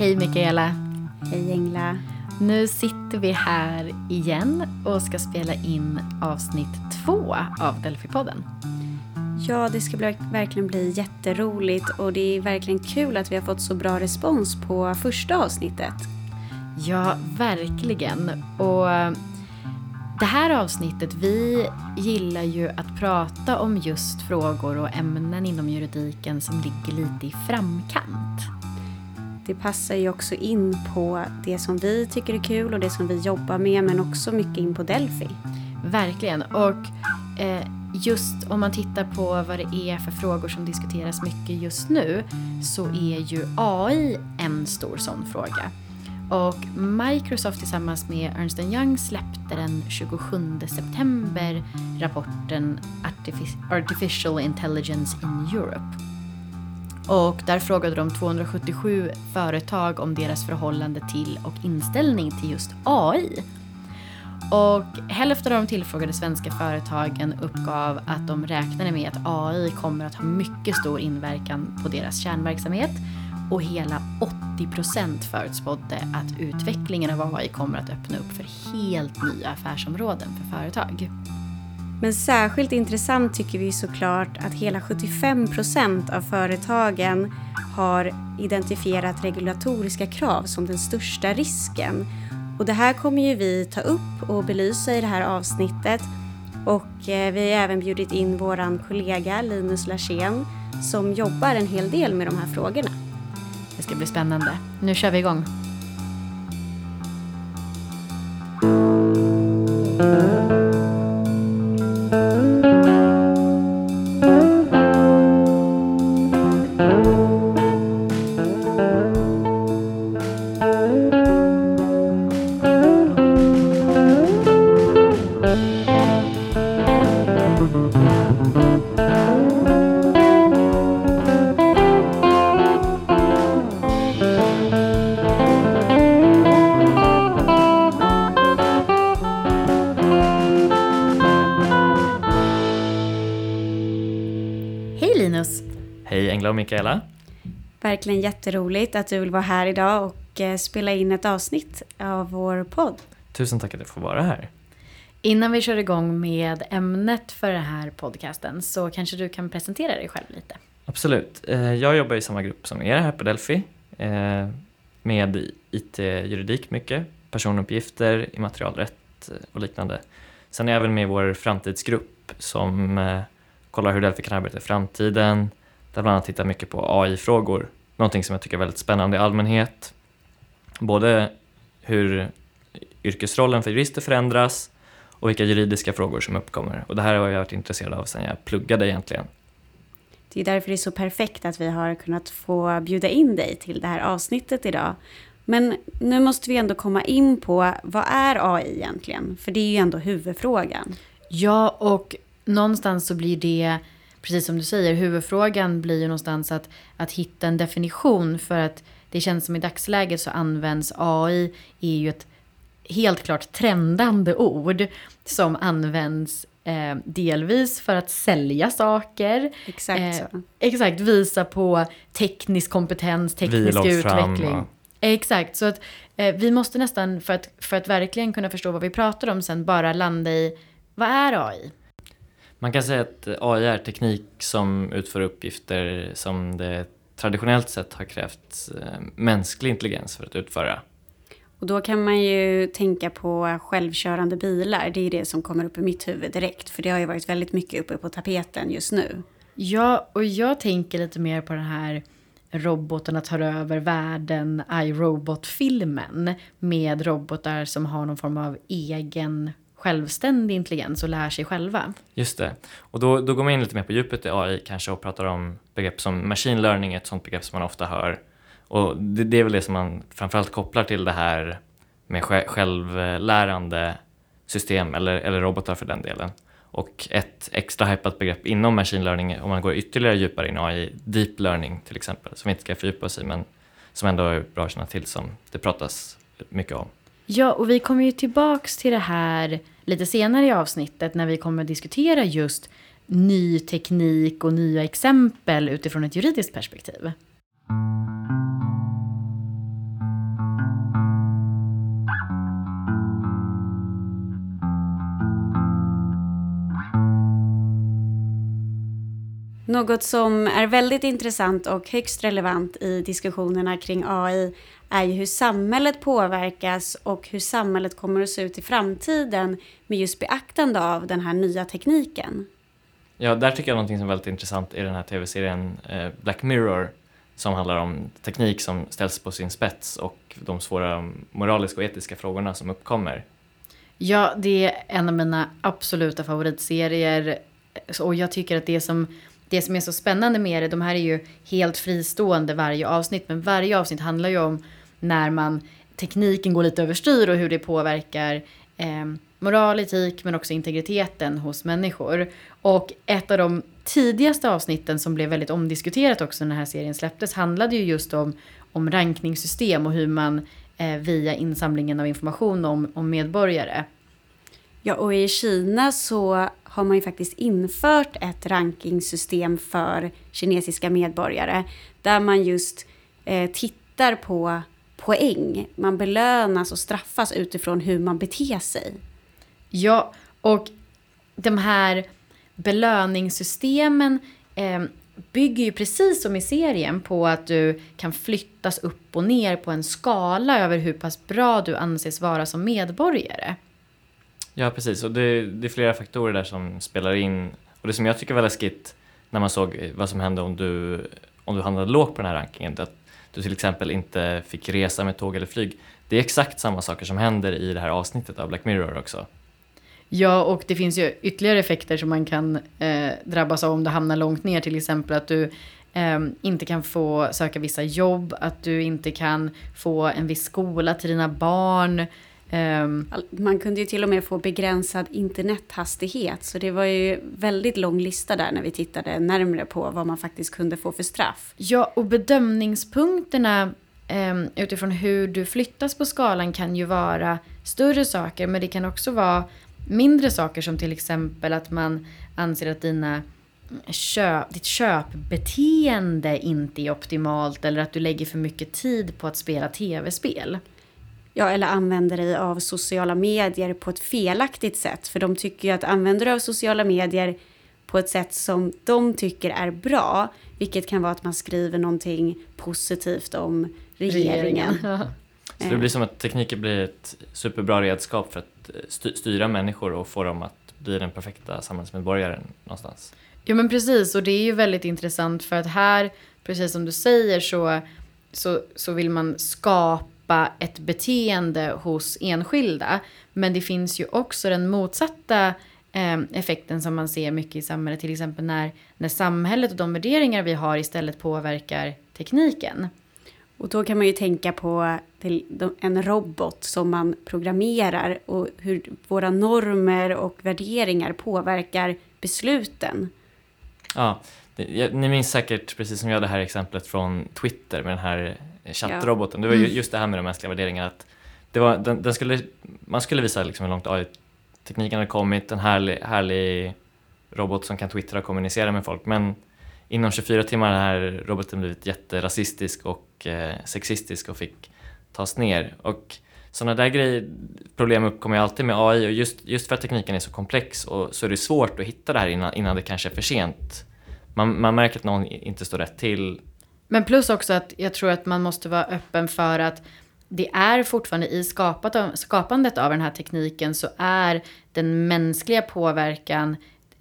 Hej Mikaela. Hej Engla. Nu sitter vi här igen och ska spela in avsnitt två av Delphi-podden. Ja, det ska bli, verkligen bli jätteroligt och det är verkligen kul att vi har fått så bra respons på första avsnittet. Ja, verkligen. Och det här avsnittet, vi gillar ju att prata om just frågor och ämnen inom juridiken som ligger lite i framkant. Det passar ju också in på det som vi tycker är kul och det som vi jobbar med men också mycket in på Delphi. Verkligen. Och eh, just om man tittar på vad det är för frågor som diskuteras mycket just nu så är ju AI en stor sån fråga. Och Microsoft tillsammans med Ernst Young släppte den 27 september rapporten Artificial Intelligence in Europe. Och där frågade de 277 företag om deras förhållande till och inställning till just AI. Och hälften av de tillfrågade svenska företagen uppgav att de räknade med att AI kommer att ha mycket stor inverkan på deras kärnverksamhet och hela 80 procent förutspådde att utvecklingen av AI kommer att öppna upp för helt nya affärsområden för företag. Men särskilt intressant tycker vi såklart att hela 75 procent av företagen har identifierat regulatoriska krav som den största risken. Och det här kommer ju vi ta upp och belysa i det här avsnittet. Och eh, vi har även bjudit in vår kollega Linus Larsén som jobbar en hel del med de här frågorna. Det ska bli spännande. Nu kör vi igång. Verkligen jätteroligt att du vill vara här idag och eh, spela in ett avsnitt av vår podd. Tusen tack att jag får vara här. Innan vi kör igång med ämnet för den här podcasten så kanske du kan presentera dig själv lite. Absolut. Eh, jag jobbar i samma grupp som er här på Delphi eh, med IT-juridik mycket, personuppgifter, immaterialrätt och liknande. Sen är jag även med i vår framtidsgrupp som kollar hur Delphi kan arbeta i framtiden, där bland annat tittar mycket på AI-frågor. Någonting som jag tycker är väldigt spännande i allmänhet. Både hur yrkesrollen för jurister förändras och vilka juridiska frågor som uppkommer. Och det här har jag varit intresserad av sedan jag pluggade egentligen. Det är därför det är så perfekt att vi har kunnat få bjuda in dig till det här avsnittet idag. Men nu måste vi ändå komma in på vad är AI egentligen? För det är ju ändå huvudfrågan. Ja, och någonstans så blir det precis som du säger, huvudfrågan blir ju någonstans att, att hitta en definition för att det känns som i dagsläget så används AI, är ju ett helt klart trendande ord som används eh, delvis för att sälja saker. Exakt eh, Exakt, visa på teknisk kompetens, teknisk utveckling. Fram, Exakt, så att eh, vi måste nästan för att, för att verkligen kunna förstå vad vi pratar om sen bara landa i vad är AI? Man kan säga att AI är teknik som utför uppgifter som det traditionellt sett har krävt eh, mänsklig intelligens för att utföra. Och då kan man ju tänka på självkörande bilar. Det är det som kommer upp i mitt huvud direkt. För det har ju varit väldigt mycket uppe på tapeten just nu. Ja, och jag tänker lite mer på den här robotarna tar över världen, iRobot-filmen. Med robotar som har någon form av egen självständig intelligens och lär sig själva. Just det. Och då, då går man in lite mer på djupet i AI kanske och pratar om begrepp som machine learning, ett sånt begrepp som man ofta hör. Och det, det är väl det som man framförallt kopplar till det här med självlärande system eller, eller robotar för den delen. Och ett extra hypat begrepp inom machine learning, om man går ytterligare djupare in i AI, deep learning till exempel, som vi inte ska fördjupa oss i, men som ändå är bra att känna till, som det pratas mycket om. Ja, och vi kommer ju tillbaks till det här lite senare i avsnittet när vi kommer att diskutera just ny teknik och nya exempel utifrån ett juridiskt perspektiv. Något som är väldigt intressant och högst relevant i diskussionerna kring AI är ju hur samhället påverkas och hur samhället kommer att se ut i framtiden med just beaktande av den här nya tekniken. Ja, där tycker jag någonting som är väldigt intressant i den här tv-serien eh, Black Mirror som handlar om teknik som ställs på sin spets och de svåra moraliska och etiska frågorna som uppkommer. Ja, det är en av mina absoluta favoritserier och jag tycker att det som det som är så spännande med det, de här är ju helt fristående varje avsnitt, men varje avsnitt handlar ju om när man, tekniken går lite överstyr och hur det påverkar eh, moral, etik men också integriteten hos människor. Och ett av de tidigaste avsnitten som blev väldigt omdiskuterat också när den här serien släpptes handlade ju just om, om rankningssystem och hur man eh, via insamlingen av information om, om medborgare Ja, och i Kina så har man ju faktiskt infört ett rankingsystem för kinesiska medborgare där man just eh, tittar på poäng. Man belönas och straffas utifrån hur man beter sig. Ja, och de här belöningssystemen eh, bygger ju precis som i serien på att du kan flyttas upp och ner på en skala över hur pass bra du anses vara som medborgare. Ja, precis. Och det, det, är flera faktorer där som spelar in. Och det som jag tycker var läskigt när man såg eh, vad som hände om du, om du hamnade lågt på den här rankingen, att du till exempel inte fick resa med tåg eller flyg. Det är exakt samma saker som händer i det här avsnittet av Black Mirror också. Ja, och det finns ju ytterligare effekter som man kan eh, drabbas av om du hamnar långt ner. Till exempel att du eh, inte kan få söka vissa jobb, att du inte kan få en viss skola till dina barn. Um, man kunde ju till och med få begränsad internethastighet. Så det var ju väldigt lång lista där när vi tittade närmre på vad man faktiskt kunde få för straff. Ja, och bedömningspunkterna um, utifrån hur du flyttas på skalan kan ju vara större saker. Men det kan också vara mindre saker som till exempel att man anser att dina köp, ditt köpbeteende inte är optimalt eller att du lägger för mycket tid på att spela tv-spel. Ja, eller använder dig av sociala medier på ett felaktigt sätt. För de tycker ju att använder du av sociala medier på ett sätt som de tycker är bra, vilket kan vara att man skriver någonting positivt om regeringen. regeringen. Så det blir som att tekniken blir ett superbra redskap för att styra människor och få dem att bli den perfekta samhällsmedborgaren någonstans. Ja men precis, och det är ju väldigt intressant för att här, precis som du säger, så, så, så vill man skapa stoppa ett beteende hos enskilda. Men det finns ju också den motsatta eh, effekten som man ser mycket i samhället. Till exempel när, när samhället och de värderingar vi har istället påverkar tekniken. Och då kan man ju tänka på en robot som man programmerar och hur våra normer och värderingar påverkar besluten. Ja, ni minns säkert precis som jag det här exemplet från Twitter med den här chattroboten. Det var ju mm. just det här med de mänskliga värderingarna. Att det var, den, den skulle, man skulle visa liksom hur långt AI-tekniken hade kommit, en härlig, härlig robot som kan twittra och kommunicera med folk. Men inom 24 timmar har den här roboten blivit jätterasistisk och eh, sexistisk och fick tas ner. Och sådana där grejer, problem uppkommer ju alltid med AI och just, just för att tekniken är så komplex och så är det svårt att hitta det här innan, innan det kanske är för sent. Man, man märker att någon inte står rätt till men plus också att jag tror att man måste vara öppen för att det är fortfarande i skapandet av den här tekniken så är den mänskliga påverkan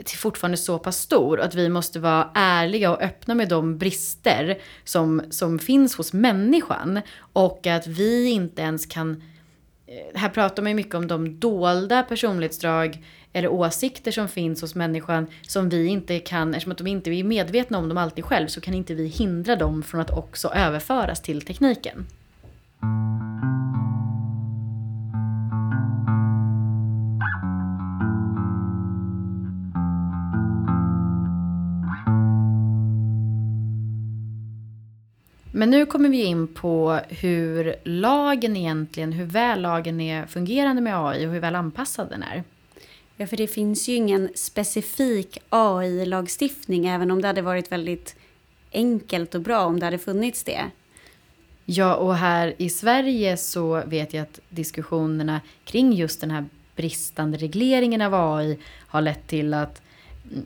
fortfarande så pass stor att vi måste vara ärliga och öppna med de brister som, som finns hos människan. Och att vi inte ens kan... Eh, här pratar man ju mycket om de dolda personlighetsdrag eller åsikter som finns hos människan som vi inte kan, eftersom att de inte är medvetna om dem alltid själv, så kan inte vi hindra dem från att också överföras till tekniken. Men nu kommer vi in på hur lagen egentligen, hur väl lagen är fungerande med AI och hur väl anpassad den är. Ja, för det finns ju ingen specifik AI-lagstiftning, även om det hade varit väldigt enkelt och bra om det hade funnits det. Ja, och här i Sverige så vet jag att diskussionerna kring just den här bristande regleringen av AI har lett till att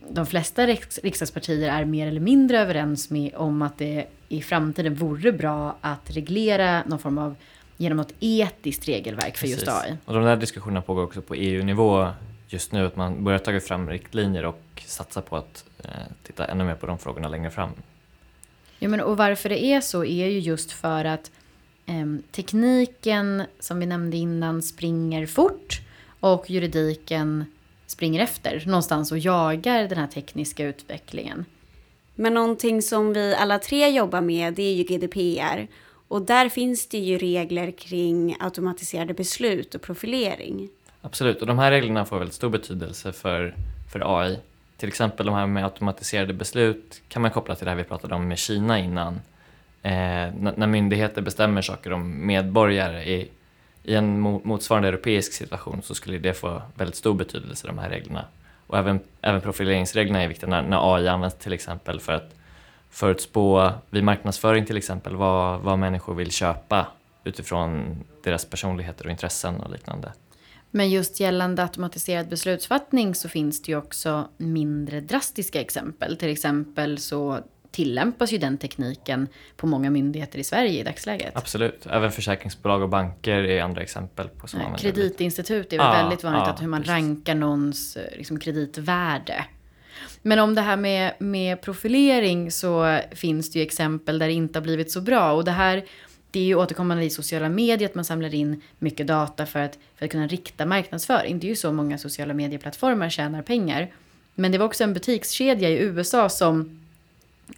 de flesta riks riksdagspartier är mer eller mindre överens med om att det i framtiden vore bra att reglera någon form av genom något etiskt regelverk för just AI. Och de där diskussionerna pågår också på EU-nivå just nu, att man börjar ta fram riktlinjer och satsa på att eh, titta ännu mer på de frågorna längre fram. Ja, men och varför det är så är ju just för att eh, tekniken, som vi nämnde innan, springer fort och juridiken springer efter någonstans och jagar den här tekniska utvecklingen. Men någonting som vi alla tre jobbar med det är ju GDPR. Och där finns det ju regler kring automatiserade beslut och profilering. Absolut, och de här reglerna får väldigt stor betydelse för, för AI. Till exempel de här med automatiserade beslut kan man koppla till det här vi pratade om med Kina innan. Eh, när myndigheter bestämmer saker om medborgare i, i en motsvarande europeisk situation så skulle det få väldigt stor betydelse, de här reglerna. Och även, även profileringsreglerna är viktiga när, när AI används till exempel för att förutspå vid marknadsföring till exempel vad, vad människor vill köpa utifrån deras personligheter och intressen och liknande. Men just gällande automatiserad beslutsfattning så finns det ju också mindre drastiska exempel. Till exempel så tillämpas ju den tekniken på många myndigheter i Sverige i dagsläget. Absolut, även försäkringsbolag och banker är andra exempel. på som Kreditinstitut är väl ja, väldigt vanligt ja, att hur man precis. rankar någons eh, liksom, kreditvärde. Men om det här med, med profilering så finns det ju exempel där det inte har blivit så bra. Och det här det är ju återkommande i sociala medier att man samlar in mycket data för att, för att kunna rikta marknadsföring. Det är ju så många sociala medieplattformar tjänar pengar. Men det var också en butikskedja i USA som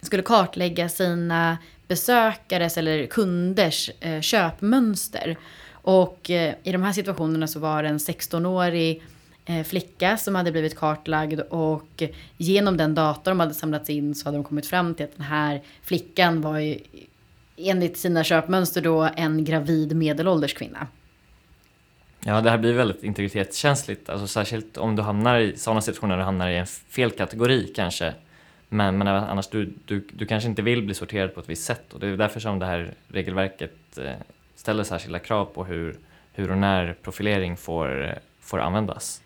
skulle kartlägga sina besökares eller kunders eh, köpmönster. Och eh, i de här situationerna så var det en 16-årig eh, flicka som hade blivit kartlagd och genom den data de hade samlats in så hade de kommit fram till att den här flickan var ju enligt sina köpmönster då en gravid medelålders kvinna. Ja, det här blir väldigt integritetskänsligt, alltså särskilt om du hamnar i sådana situationer, du hamnar i en fel kategori kanske. Men, men annars, du, du, du kanske inte vill bli sorterad på ett visst sätt och det är därför som det här regelverket eh, ställer särskilda krav på hur, hur och när profilering får, får användas.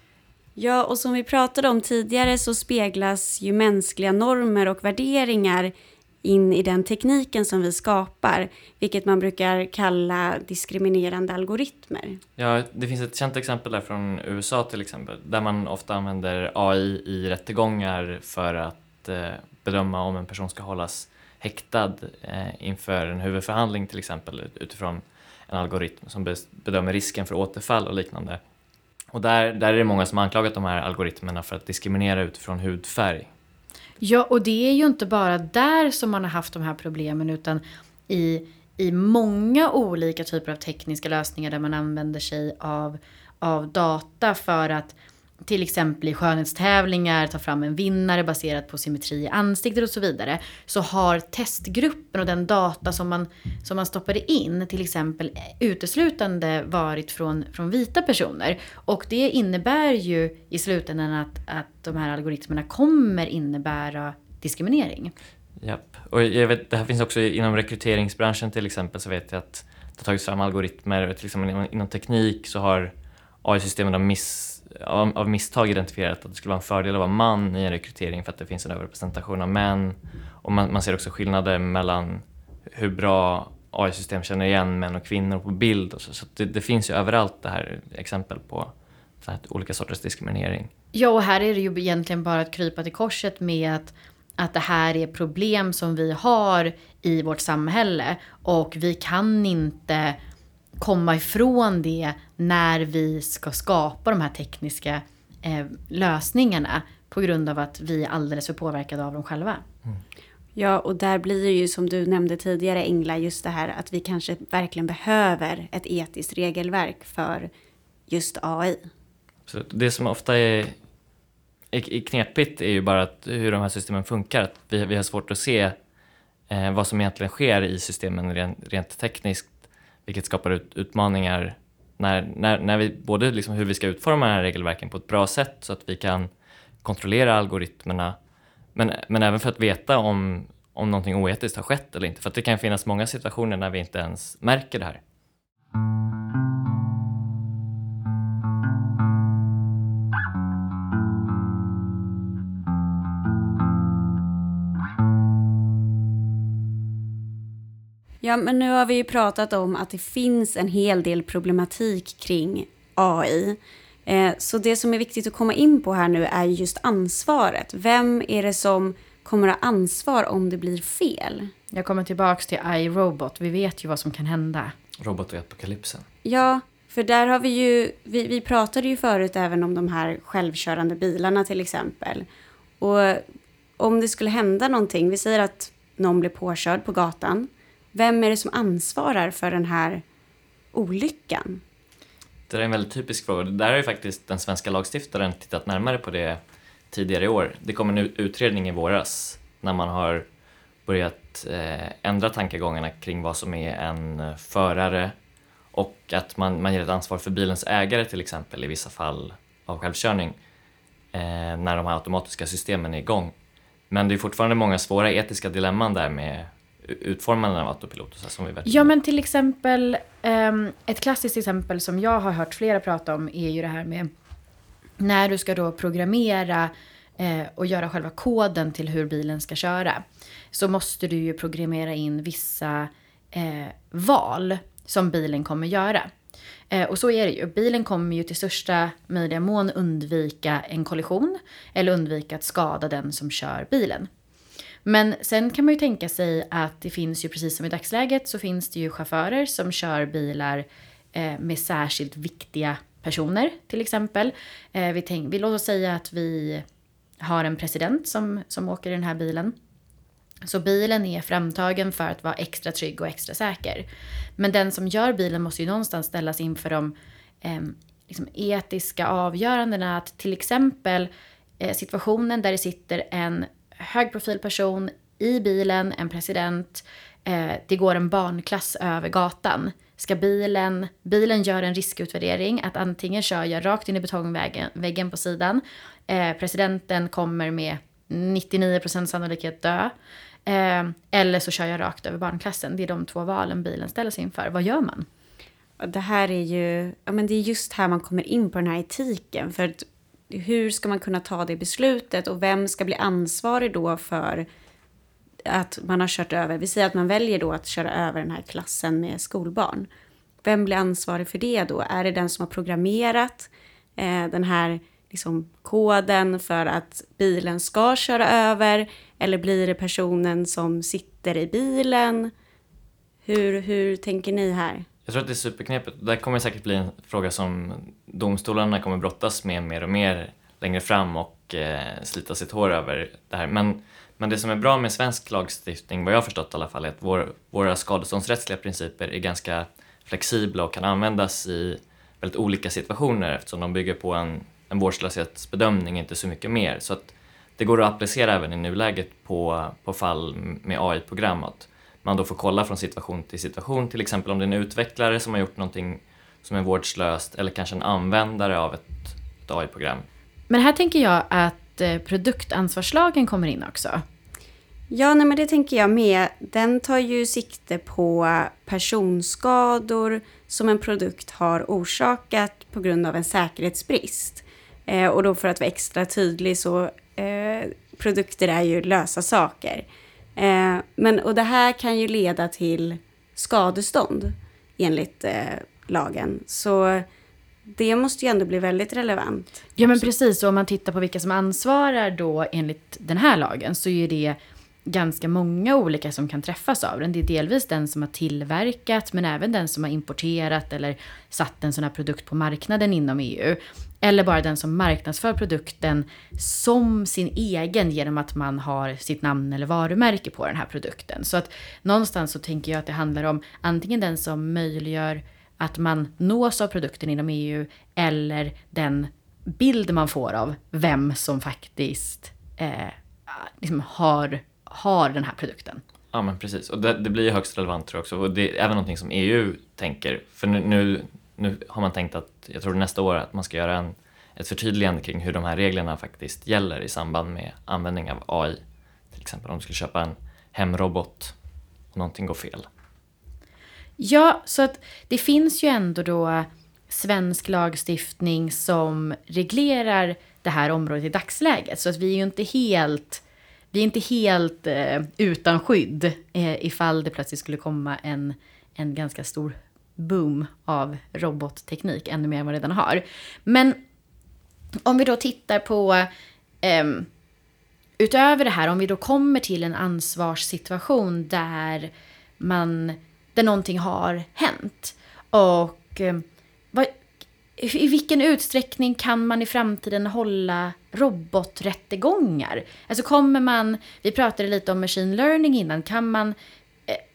Ja, och som vi pratade om tidigare så speglas ju mänskliga normer och värderingar in i den tekniken som vi skapar, vilket man brukar kalla diskriminerande algoritmer. Ja, det finns ett känt exempel där från USA till exempel, där man ofta använder AI i rättegångar för att eh, bedöma om en person ska hållas häktad eh, inför en huvudförhandling till exempel utifrån en algoritm som bedömer risken för återfall och liknande. Och där, där är det många som har anklagat de här algoritmerna för att diskriminera utifrån hudfärg Ja, och det är ju inte bara där som man har haft de här problemen utan i, i många olika typer av tekniska lösningar där man använder sig av, av data för att till exempel i skönhetstävlingar ta fram en vinnare baserat på symmetri i ansiktet och så vidare. Så har testgruppen och den data som man, som man stoppade in till exempel uteslutande varit från, från vita personer. Och det innebär ju i slutändan att, att de här algoritmerna kommer innebära diskriminering. Japp, och jag vet, det här finns också inom rekryteringsbranschen till exempel så vet jag att det har tagits fram algoritmer, till exempel inom, inom teknik så har AI-systemen miss av, av misstag identifierat att det skulle vara en fördel att vara man i en rekrytering för att det finns en överrepresentation av män. Och man, man ser också skillnader mellan hur bra AI-system känner igen män och kvinnor på bild. Och så så det, det, finns ju överallt det här exempel på så här, olika sorters diskriminering. Ja, och här är det ju egentligen bara att krypa till korset med att, att det här är problem som vi har i vårt samhälle och vi kan inte komma ifrån det när vi ska skapa de här tekniska eh, lösningarna på grund av att vi är alldeles för påverkade av dem själva. Mm. Ja, och där blir det ju som du nämnde tidigare Engla, just det här att vi kanske verkligen behöver ett etiskt regelverk för just AI. Så det som ofta är, är knepigt är ju bara att hur de här systemen funkar. Att vi, vi har svårt att se eh, vad som egentligen sker i systemen rent, rent tekniskt vilket skapar ut, utmaningar när, när, när vi, både liksom hur vi ska utforma de här regelverken på ett bra sätt så att vi kan kontrollera algoritmerna men, men även för att veta om, om någonting oetiskt har skett eller inte. För att det kan finnas många situationer när vi inte ens märker det här. Ja, men nu har vi ju pratat om att det finns en hel del problematik kring AI. Eh, så det som är viktigt att komma in på här nu är just ansvaret. Vem är det som kommer att ha ansvar om det blir fel? Jag kommer tillbaks till iRobot. Vi vet ju vad som kan hända. Robot och apokalypsen. Ja, för där har vi ju, vi, vi pratade ju förut även om de här självkörande bilarna till exempel. Och om det skulle hända någonting, vi säger att någon blir påkörd på gatan. Vem är det som ansvarar för den här olyckan? Det är en väldigt typisk fråga. Där har ju faktiskt den svenska lagstiftaren tittat närmare på det tidigare i år. Det kom en utredning i våras när man har börjat eh, ändra tankegångarna kring vad som är en eh, förare och att man, man ger ett ansvar för bilens ägare till exempel i vissa fall av självkörning eh, när de här automatiska systemen är igång. Men det är fortfarande många svåra etiska dilemman där med utformandet av autopilot. Så som vi vet. Ja, men till exempel um, ett klassiskt exempel som jag har hört flera prata om är ju det här med när du ska då programmera eh, och göra själva koden till hur bilen ska köra. Så måste du ju programmera in vissa eh, val som bilen kommer göra. Eh, och så är det ju. Bilen kommer ju till största möjliga mån undvika en kollision eller undvika att skada den som kör bilen. Men sen kan man ju tänka sig att det finns ju precis som i dagsläget så finns det ju chaufförer som kör bilar eh, med särskilt viktiga personer till exempel. Eh, vi, tänk, vi låt oss säga att vi har en president som, som åker i den här bilen. Så bilen är framtagen för att vara extra trygg och extra säker. Men den som gör bilen måste ju någonstans ställas inför de eh, liksom etiska avgörandena. Att till exempel eh, situationen där det sitter en högprofilperson i bilen, en president, eh, det går en barnklass över gatan. Ska bilen, bilen gör en riskutvärdering att antingen kör jag rakt in i betongväggen på sidan, eh, presidenten kommer med 99% sannolikhet dö, eh, eller så kör jag rakt över barnklassen. Det är de två valen bilen ställer sig inför. Vad gör man? Det här är ju, ja men det är just här man kommer in på den här etiken. För hur ska man kunna ta det beslutet och vem ska bli ansvarig då för att man har kört över, vi säger att man väljer då att köra över den här klassen med skolbarn. Vem blir ansvarig för det då? Är det den som har programmerat eh, den här liksom, koden för att bilen ska köra över? Eller blir det personen som sitter i bilen? Hur, hur tänker ni här? Jag tror att det är superknepigt. Det kommer säkert bli en fråga som domstolarna kommer brottas med mer och mer längre fram och eh, slita sitt hår över det här. Men, men det som är bra med svensk lagstiftning, vad jag har förstått i alla fall, är att vår, våra skadeståndsrättsliga principer är ganska flexibla och kan användas i väldigt olika situationer eftersom de bygger på en, en vårdslöshetsbedömning, inte så mycket mer. Så att det går att applicera även i nuläget på, på fall med AI-program man då får kolla från situation till situation, till exempel om det är en utvecklare som har gjort någonting som är vårdslöst eller kanske en användare av ett, ett AI-program. Men här tänker jag att eh, produktansvarslagen kommer in också. Ja, nej, men det tänker jag med. Den tar ju sikte på personskador som en produkt har orsakat på grund av en säkerhetsbrist. Eh, och då för att vara extra tydlig så eh, produkter är ju lösa saker. Eh, men, och det här kan ju leda till skadestånd enligt eh, lagen. Så det måste ju ändå bli väldigt relevant. Ja men precis, och om man tittar på vilka som ansvarar då enligt den här lagen så är det ganska många olika som kan träffas av den. Det är delvis den som har tillverkat men även den som har importerat eller satt en sån här produkt på marknaden inom EU. Eller bara den som marknadsför produkten som sin egen genom att man har sitt namn eller varumärke på den här produkten. Så att någonstans så tänker jag att det handlar om antingen den som möjliggör att man nås av produkten inom EU eller den bild man får av vem som faktiskt eh, liksom har, har den här produkten. Ja men precis, och det, det blir högst relevant tror jag också. Och det är även någonting som EU tänker. För nu, nu nu har man tänkt att, jag tror nästa år, att man ska göra en, ett förtydligande kring hur de här reglerna faktiskt gäller i samband med användning av AI. Till exempel om du skulle köpa en hemrobot och någonting går fel. Ja, så att det finns ju ändå då svensk lagstiftning som reglerar det här området i dagsläget. Så att vi är ju inte helt vi är inte helt eh, utan skydd eh, ifall det plötsligt skulle komma en, en ganska stor boom av robotteknik, ännu mer än vad vi redan har. Men om vi då tittar på eh, utöver det här, om vi då kommer till en ansvarssituation där man, där någonting har hänt och eh, vad, i vilken utsträckning kan man i framtiden hålla roboträttegångar? Alltså kommer man, vi pratade lite om machine learning innan, kan man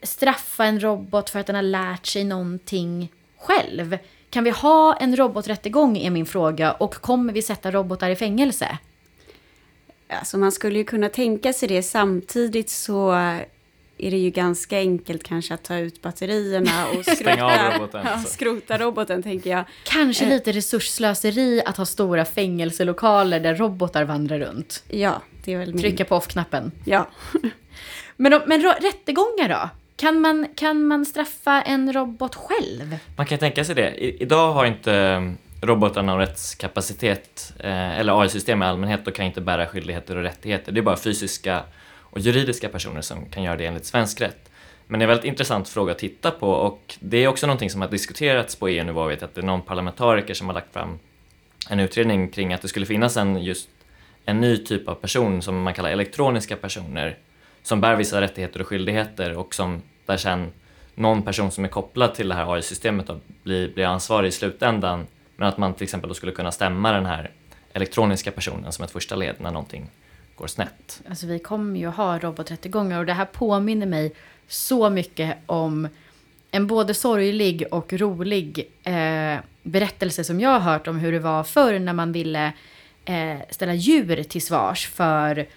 straffa en robot för att den har lärt sig någonting själv? Kan vi ha en roboträttegång är min fråga och kommer vi sätta robotar i fängelse? Alltså man skulle ju kunna tänka sig det samtidigt så är det ju ganska enkelt kanske att ta ut batterierna och skrota, roboten. ja, så. skrota roboten tänker jag. Kanske Eh. lite resursslöseri att ha stora fängelselokaler där robotar vandrar runt. Ja, det är väl min... Trycka på off-knappen. Ja. Men, men rättegångar då? Kan man, kan man straffa en robot själv? Man kan tänka sig det. I, idag har inte mm, robotarna någon rättskapacitet, eh, eller AI-system i allmänhet, och kan inte bära skyldigheter och rättigheter. Det är bara fysiska och juridiska personer som kan göra det enligt svensk rätt. Men det är en väldigt intressant fråga att titta på och det är också någonting som har diskuterats på EU-nivå. Jag vet att det är någon parlamentariker som har lagt fram en utredning kring att det skulle finnas en, just en ny typ av person som man kallar elektroniska personer som bär vissa rättigheter och skyldigheter och som där sen någon person som är kopplad till det här AI-systemet blir, blir ansvarig i slutändan men att man till exempel då skulle kunna stämma den här elektroniska personen som ett första led när någonting går snett. Alltså vi kommer ju ha roboträttegångar och det här påminner mig så mycket om en både sorglig och rolig eh, berättelse som jag har hört om hur det var förr när man ville eh, ställa djur till svars för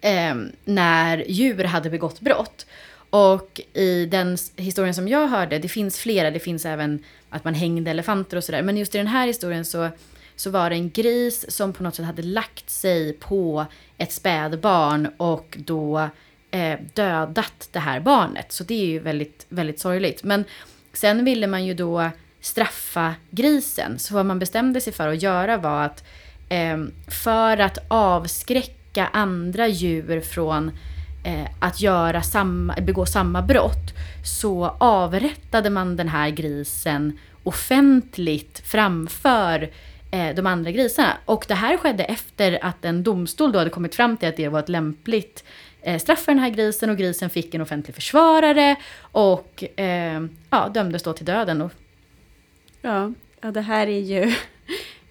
eh, när djur hade begått brott. Och i den historien som jag hörde, det finns flera, det finns även att man hängde elefanter och sådär. Men just i den här historien så, så var det en gris som på något sätt hade lagt sig på ett spädbarn och då eh, dödat det här barnet. Så det är ju väldigt, väldigt sorgligt. Men sen ville man ju då straffa grisen. Så vad man bestämde sig för att göra var att eh, för att avskräcka andra djur från eh, att göra samma, begå samma brott så avrättade man den här grisen offentligt framför eh, de andra grisarna. Och det här skedde efter att en domstol då hade kommit fram till att det var ett lämpligt eh, straff för den här grisen och grisen fick en offentlig försvarare och eh, ja, dömdes då till döden. Och Ja, ja det här är ju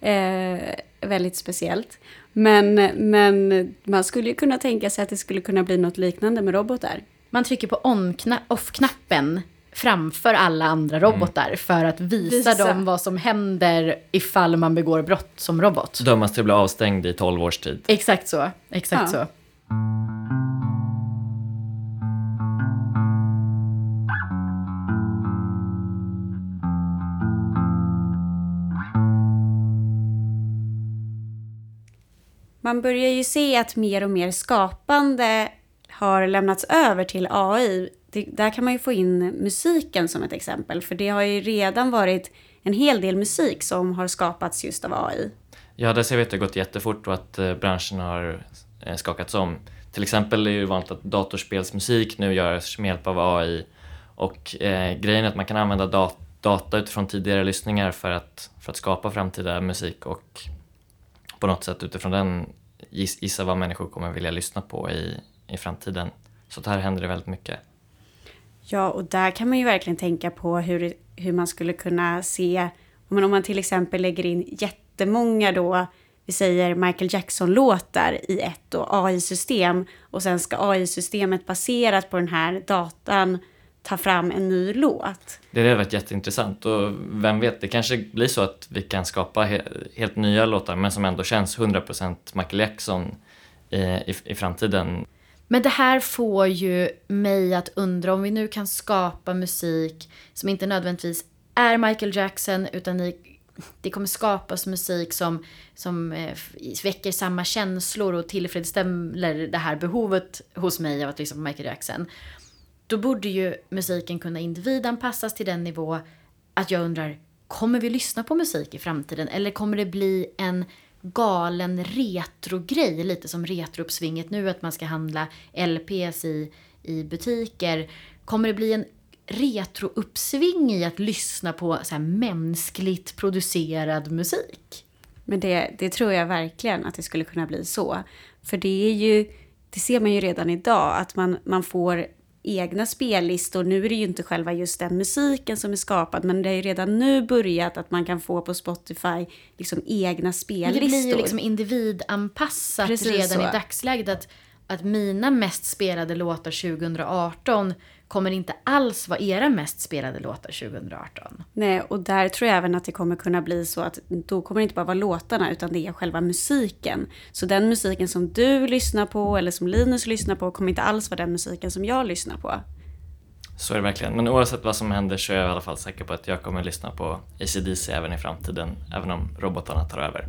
eh, väldigt speciellt. Men, men man skulle ju kunna tänka sig att det skulle kunna bli något liknande med robotar. man trycker på on-kna- off-knappen framför alla andra robotar för att visa, Visa. dem vad som händer ifall man begår brott som robot. Dömas till att bli avstängd i 12 års tid. Exakt så. Exakt Ja. så. Man börjar ju se att mer och mer skapande har lämnats över till AI. Det, där kan man ju få in musiken som ett exempel, för det har ju redan varit en hel del musik som har skapats just av AI. Ja, där ser vi att det har gått jättefort och att eh, branschen har eh, skakats om. Till exempel är det ju vanligt att datorspelsmusik nu görs med hjälp av AI och eh, grejen är att man kan använda dat- data utifrån tidigare lyssningar för att, för att skapa framtida musik och på något sätt utifrån den gissa vad människor kommer vilja lyssna på i, i framtiden. Så här händer det väldigt mycket. Ja, och där kan man ju verkligen tänka på hur, hur man skulle kunna se, men om man till exempel lägger in jättemånga då, vi säger Michael Jackson-låtar i ett AI-system och sen ska AI-systemet baserat på den här datan ta fram en ny låt. Det hade varit jätteintressant och vem vet, det kanske blir så att vi kan skapa he- helt nya låtar men som ändå känns 100% Michael Jackson i, i, i framtiden. Men det här får ju mig att undra om vi nu kan skapa musik som inte nödvändigtvis är Michael Jackson utan i, det kommer skapas musik som, som eh, väcker samma känslor och tillfredsställer det här behovet hos mig av att lyssna på Michael Jackson. Då borde ju musiken kunna individanpassas till den nivå att jag undrar, kommer vi lyssna på musik i framtiden eller kommer det bli en galen retrogrej, lite som retrouppsvinget nu att man ska handla LPs i, i butiker. Kommer det bli en retrouppsving i att lyssna på så här mänskligt producerad musik? Men det, det tror jag verkligen att det skulle kunna bli så. För det är ju, det ser man ju redan idag, att man, man får egna spellistor. Nu är det ju inte själva just den musiken som är skapad, men det är ju redan nu börjat att man kan få på Spotify liksom egna spellistor. Det blir ju liksom individanpassat Precis redan så. i dagsläget. Att, att mina mest spelade låtar 2018 kommer inte alls vara era mest spelade låtar 2018. Nej, och där tror jag även att det kommer kunna bli så att då kommer det inte bara vara låtarna utan det är själva musiken. Så den musiken som du lyssnar på eller som Linus lyssnar på kommer inte alls vara den musiken som jag lyssnar på. Så är det verkligen. Men oavsett vad som händer så är jag i alla fall säker på att jag kommer lyssna på ACDC även i framtiden, även om robotarna tar över.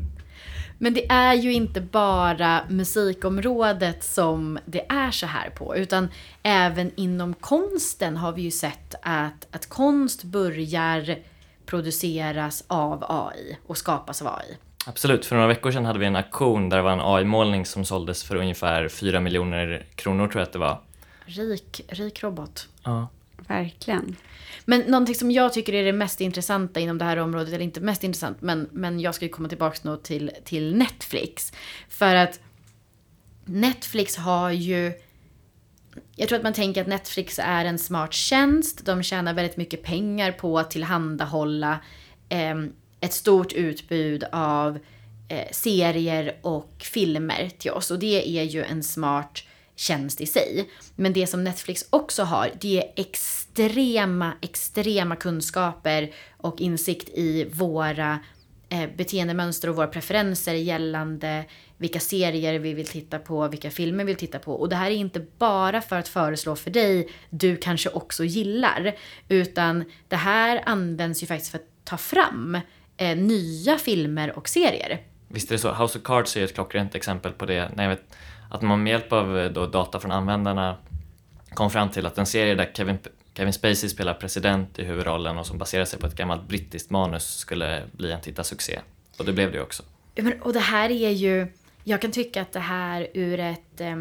Men det är ju inte bara musikområdet som det är så här på, utan även inom konsten har vi ju sett att, att konst börjar produceras av AI och skapas av AI. Absolut, för några veckor sedan hade vi en auktion där det var en AI-målning som såldes för ungefär 4 miljoner kronor tror jag att det var. Rik, rik robot. Ja. Verkligen. Men någonting som jag tycker är det mest intressanta inom det här området, eller inte mest intressant, men, men jag ska ju komma tillbaka till, till Netflix. För att Netflix har ju... Jag tror att man tänker att Netflix är en smart tjänst. De tjänar väldigt mycket pengar på att tillhandahålla eh, ett stort utbud av eh, serier och filmer till oss. Och det är ju en smart tjänst i sig. Men det som Netflix också har, det är extrema, extrema kunskaper och insikt i våra eh, beteendemönster och våra preferenser gällande vilka serier vi vill titta på, vilka filmer vi vill titta på. Och det här är inte bara för att föreslå för dig, du kanske också gillar. Utan det här används ju faktiskt för att ta fram eh, nya filmer och serier. Visst är det så. House of Cards är ett klockrent exempel på det. Nej, jag vet att man med hjälp av eh, då data från användarna kom fram till att en serie där Kevin, Kevin Spacey spelar president i huvudrollen och som baserar sig på ett gammalt brittiskt manus skulle bli en tittarsuccé. Och det blev det också. Ja, men, och det här är ju, jag kan tycka att det här ur ett eh,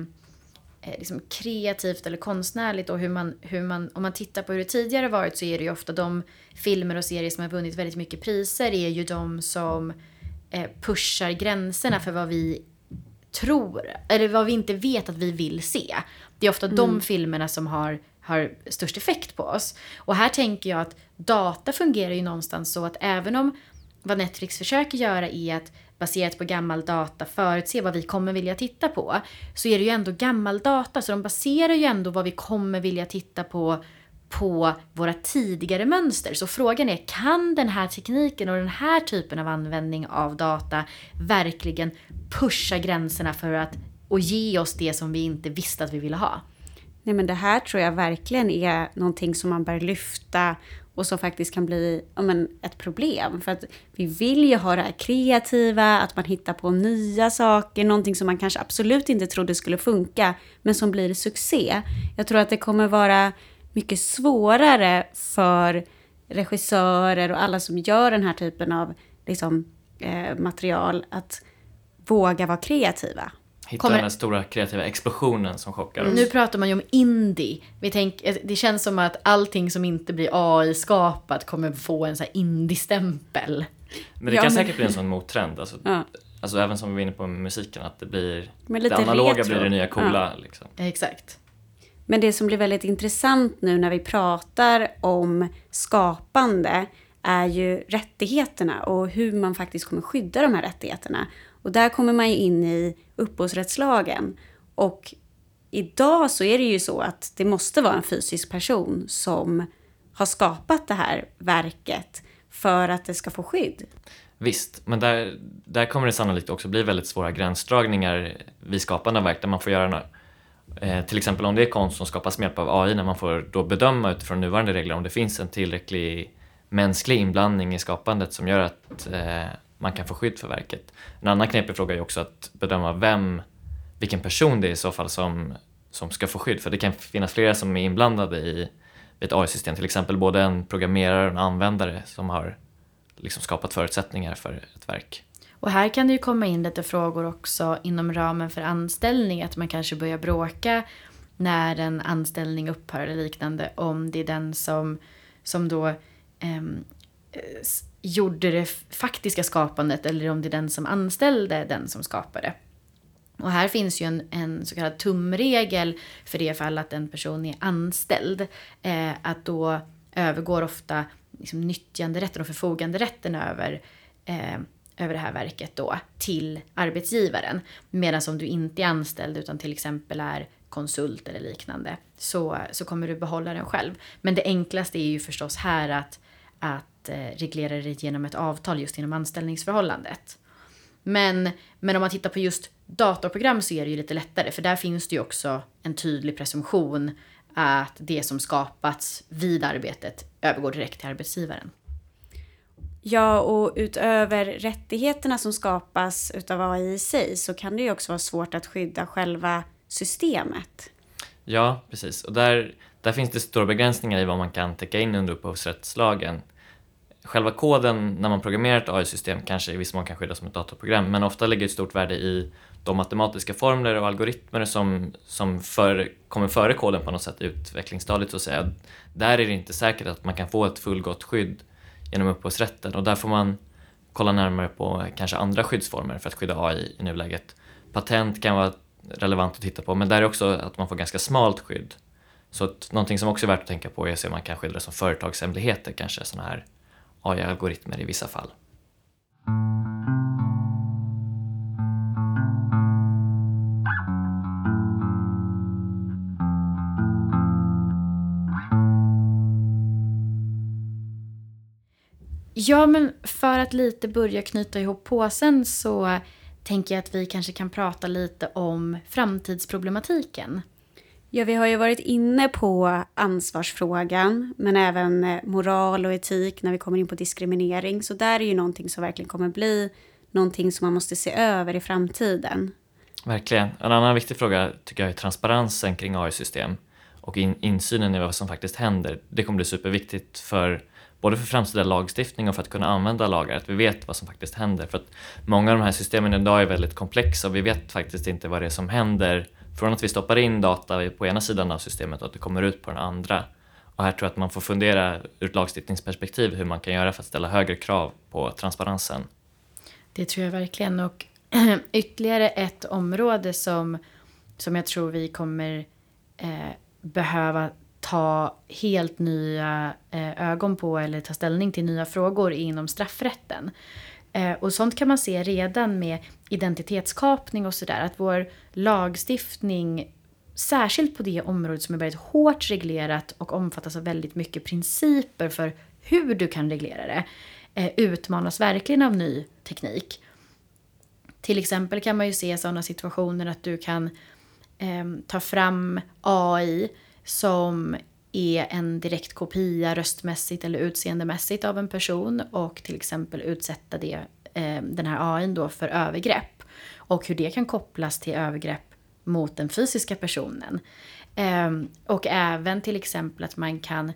eh, liksom kreativt eller konstnärligt och hur man, hur man, om man tittar på hur det tidigare varit så är det ju ofta de filmer och serier som har vunnit väldigt mycket priser är ju de som eh, pushar gränserna för vad vi tror, eller vad vi inte vet att vi vill se. Det är ofta de filmerna som har, har störst effekt på oss. Och här tänker jag att data fungerar ju någonstans så att även om vad Netflix försöker göra är att baserat på gammal data förutse vad vi kommer vilja titta på. Så är det ju ändå gammal data, så de baserar ju ändå vad vi kommer vilja titta på på våra tidigare mönster. Så frågan är, kan den här tekniken och den här typen av användning av data verkligen pusha gränserna för att och ge oss det som vi inte visste att vi ville ha? Nej, men det här tror jag verkligen är någonting som man bör lyfta och som faktiskt kan bli ja, men, ett problem. För att vi vill ju ha det här kreativa, att man hittar på nya saker, någonting som man kanske absolut inte trodde skulle funka, men som blir succé. Jag tror att det kommer vara mycket svårare för regissörer och alla som gör den här typen av liksom, eh, material att våga vara kreativa. Hitta Kommer- den här stora kreativa explosionen som chockar oss. Nu pratar man ju om indie. Vi tänk, det känns som att allting som inte blir AI-skapat kommer få en sån här indie-stämpel. Men det Ja, kan men- säkert bli en sån mottrend. Alltså, Ja. alltså även som vi var inne på med musiken, att det blir det analoga retro. blir det nya coola. Liksom. Exakt. Men det som blir väldigt intressant nu när vi pratar om skapande är ju rättigheterna och hur man faktiskt kommer skydda de här rättigheterna. Och där kommer man ju in i upphovsrättslagen. Och idag så är det ju så att det måste vara en fysisk person som har skapat det här verket för att det ska få skydd. Visst, men där, där kommer det sannolikt också bli väldigt svåra gränsdragningar vid skapande av verk där man får göra några, eh, till exempel om det är konst som skapas med hjälp av AI när man får då bedöma utifrån nuvarande regler om det finns en tillräcklig mänsklig inblandning i skapandet som gör att eh, man kan få skydd för verket. En annan knepig fråga är också att bedöma vem, vilken person det är i så fall som, som ska få skydd för det kan finnas flera som är inblandade i ett AI-system, till exempel både en programmerare och en användare som har liksom skapat förutsättningar för ett verk. Och här kan det ju komma in lite frågor också inom ramen för anställning. Att man kanske börjar bråka när en anställning upphör eller liknande. Om det är den som, som då eh, gjorde det faktiska skapandet eller om det är den som anställde den som skapade. Och här finns ju en, en så kallad tumregel för det fall att en person är anställd. Eh, att då övergår ofta liksom, nyttjanderätten och förfoganderätten över, eh, över det här verket då till arbetsgivaren. Medan om du inte är anställd utan till exempel är konsult eller liknande så, så kommer du behålla den själv. Men det enklaste är ju förstås här att, att eh, reglera det genom ett avtal just inom anställningsförhållandet. Men, men om man tittar på just datorprogram så är det ju lite lättare för där finns det ju också en tydlig presumtion att det som skapats vid arbetet övergår direkt till arbetsgivaren. Ja, och utöver rättigheterna som skapas utav AI i sig så kan det ju också vara svårt att skydda själva systemet. Ja, precis. Och där, där finns det stora begränsningar i vad man kan täcka in under upphovsrättslagen. Själva koden när man programmerar ett AI-system kanske i viss mån kan skyddas som ett datorprogram, men ofta ligger ett stort värde i de matematiska formler och algoritmer som, som för, kommer före koden på något sätt i utvecklingsstadiet så att säga. Där är det inte säkert att man kan få ett fullgott skydd genom upphovsrätten och där får man kolla närmare på kanske andra skyddsformer för att skydda AI i nuläget. Patent kan vara relevant att titta på men där är också att man får ganska smalt skydd. Så att någonting som också är värt att tänka på är att se om man kan skydda det som företagshemligheter, kanske sådana här AI-algoritmer i vissa fall. Ja, men för att lite börja knyta ihop påsen så tänker jag att vi kanske kan prata lite om framtidsproblematiken. Ja, vi har ju varit inne på ansvarsfrågan, men även eh, moral och etik när vi kommer in på diskriminering. Så där är ju någonting som verkligen kommer bli någonting som man måste se över i framtiden. Verkligen. En annan viktig fråga tycker jag är transparensen kring AI-system och in, insynen i vad som faktiskt händer. Det kommer bli superviktigt för både för framtida lagstiftning och för att kunna använda lagar, att vi vet vad som faktiskt händer. För att många av de här systemen idag är väldigt komplexa och vi vet faktiskt inte vad det är som händer från att vi stoppar in data på ena sidan av systemet och att det kommer ut på den andra. Och här tror jag att man får fundera ur ett lagstiftningsperspektiv hur man kan göra för att ställa högre krav på transparensen. Det tror jag verkligen. Och ytterligare ett område som, som jag tror vi kommer eh, behöva ta helt nya eh, ögon på eller ta ställning till nya frågor inom straffrätten. Eh, och sånt kan man se redan med identitetskapning och sådär. Att vår lagstiftning, särskilt på det området som är väldigt hårt reglerat och omfattas av väldigt mycket principer för hur du kan reglera det, eh, utmanas verkligen av ny teknik. Till exempel kan man ju se sådana situationer att du kan eh, ta fram AI som är en direkt kopia röstmässigt eller utseendemässigt av en person och till exempel utsätta det, eh, den här AI då för övergrepp. Och hur det kan kopplas till övergrepp mot den fysiska personen. Eh, och även till exempel att man kan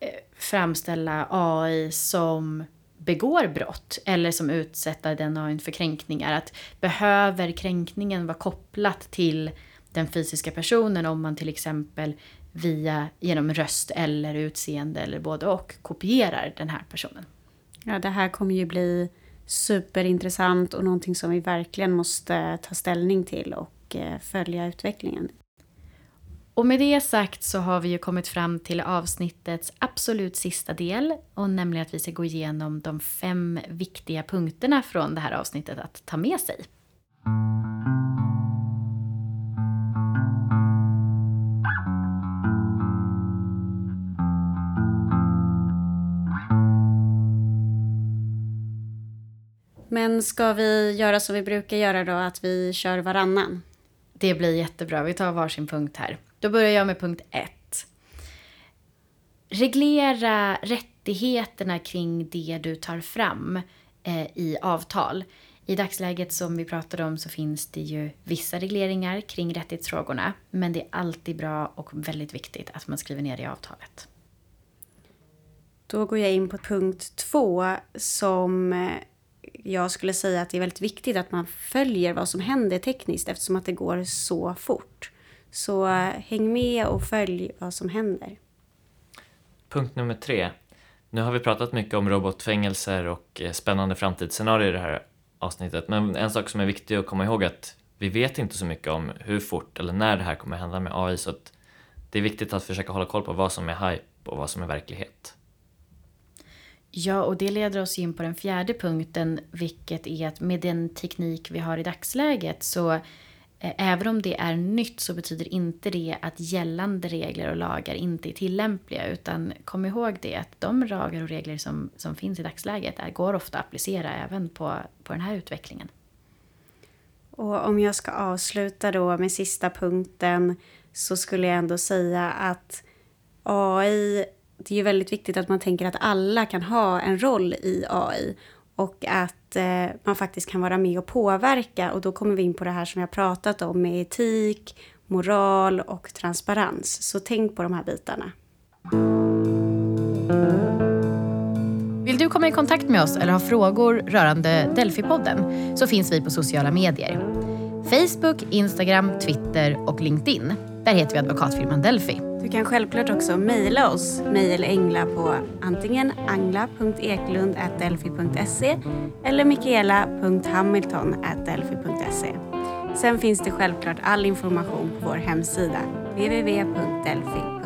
eh, framställa AI som begår brott eller som utsätter den AI för kränkningar. Att behöver kränkningen vara kopplat till den fysiska personen om man till exempel via, genom röst eller utseende eller både och kopierar den här personen. Ja, det här kommer ju bli superintressant och någonting som vi verkligen måste ta ställning till och eh, följa utvecklingen. Och med det sagt så har vi ju kommit fram till avsnittets absolut sista del och nämligen att vi ska gå igenom de fem viktiga punkterna från det här avsnittet att ta med sig. Men ska vi göra som vi brukar göra då, att vi kör varannan? Det blir jättebra. Vi tar varsin punkt här. Då börjar jag med punkt ett. Reglera rättigheterna kring det du tar fram eh, i avtal. I dagsläget som vi pratade om så finns det ju vissa regleringar kring rättighetsfrågorna. Men det är alltid bra och väldigt viktigt att man skriver ner det i avtalet. Då går jag in på punkt två som jag skulle säga att det är väldigt viktigt att man följer vad som händer tekniskt eftersom att det går så fort. Så eh, häng med och följ vad som händer. Punkt nummer tre. Nu har vi pratat mycket om robotfängelser och eh, spännande framtidsscenarier i det här avsnittet, men en sak som är viktig att komma ihåg är att vi vet inte så mycket om hur fort eller när det här kommer hända med AI, så att det är viktigt att försöka hålla koll på vad som är hype och vad som är verklighet. Ja, och det leder oss in på den fjärde punkten, vilket är att med den teknik vi har i dagsläget så eh, även om det är nytt så betyder inte det att gällande regler och lagar inte är tillämpliga. Utan kom ihåg det att de lagar och regler som, som finns i dagsläget är, går ofta att applicera även på, på den här utvecklingen. Och om jag ska avsluta då med sista punkten så skulle jag ändå säga att AI det är ju väldigt viktigt att man tänker att alla kan ha en roll i AI och att eh, man faktiskt kan vara med och påverka och då kommer vi in på det här som jag pratat om med etik, moral och transparens. Så tänk på de här bitarna. Vill du komma i kontakt med oss eller ha frågor rörande Delphi-podden så finns vi på sociala medier. Facebook, Instagram, Twitter och LinkedIn. Där heter vi advokatfirman Delphi. Du kan självklart också mejla oss, mejl Engla på antingen angla.eklund.delfi.se eller mikaela.hamilton.delfi.se. Sen finns det självklart all information på vår hemsida www.delfi.se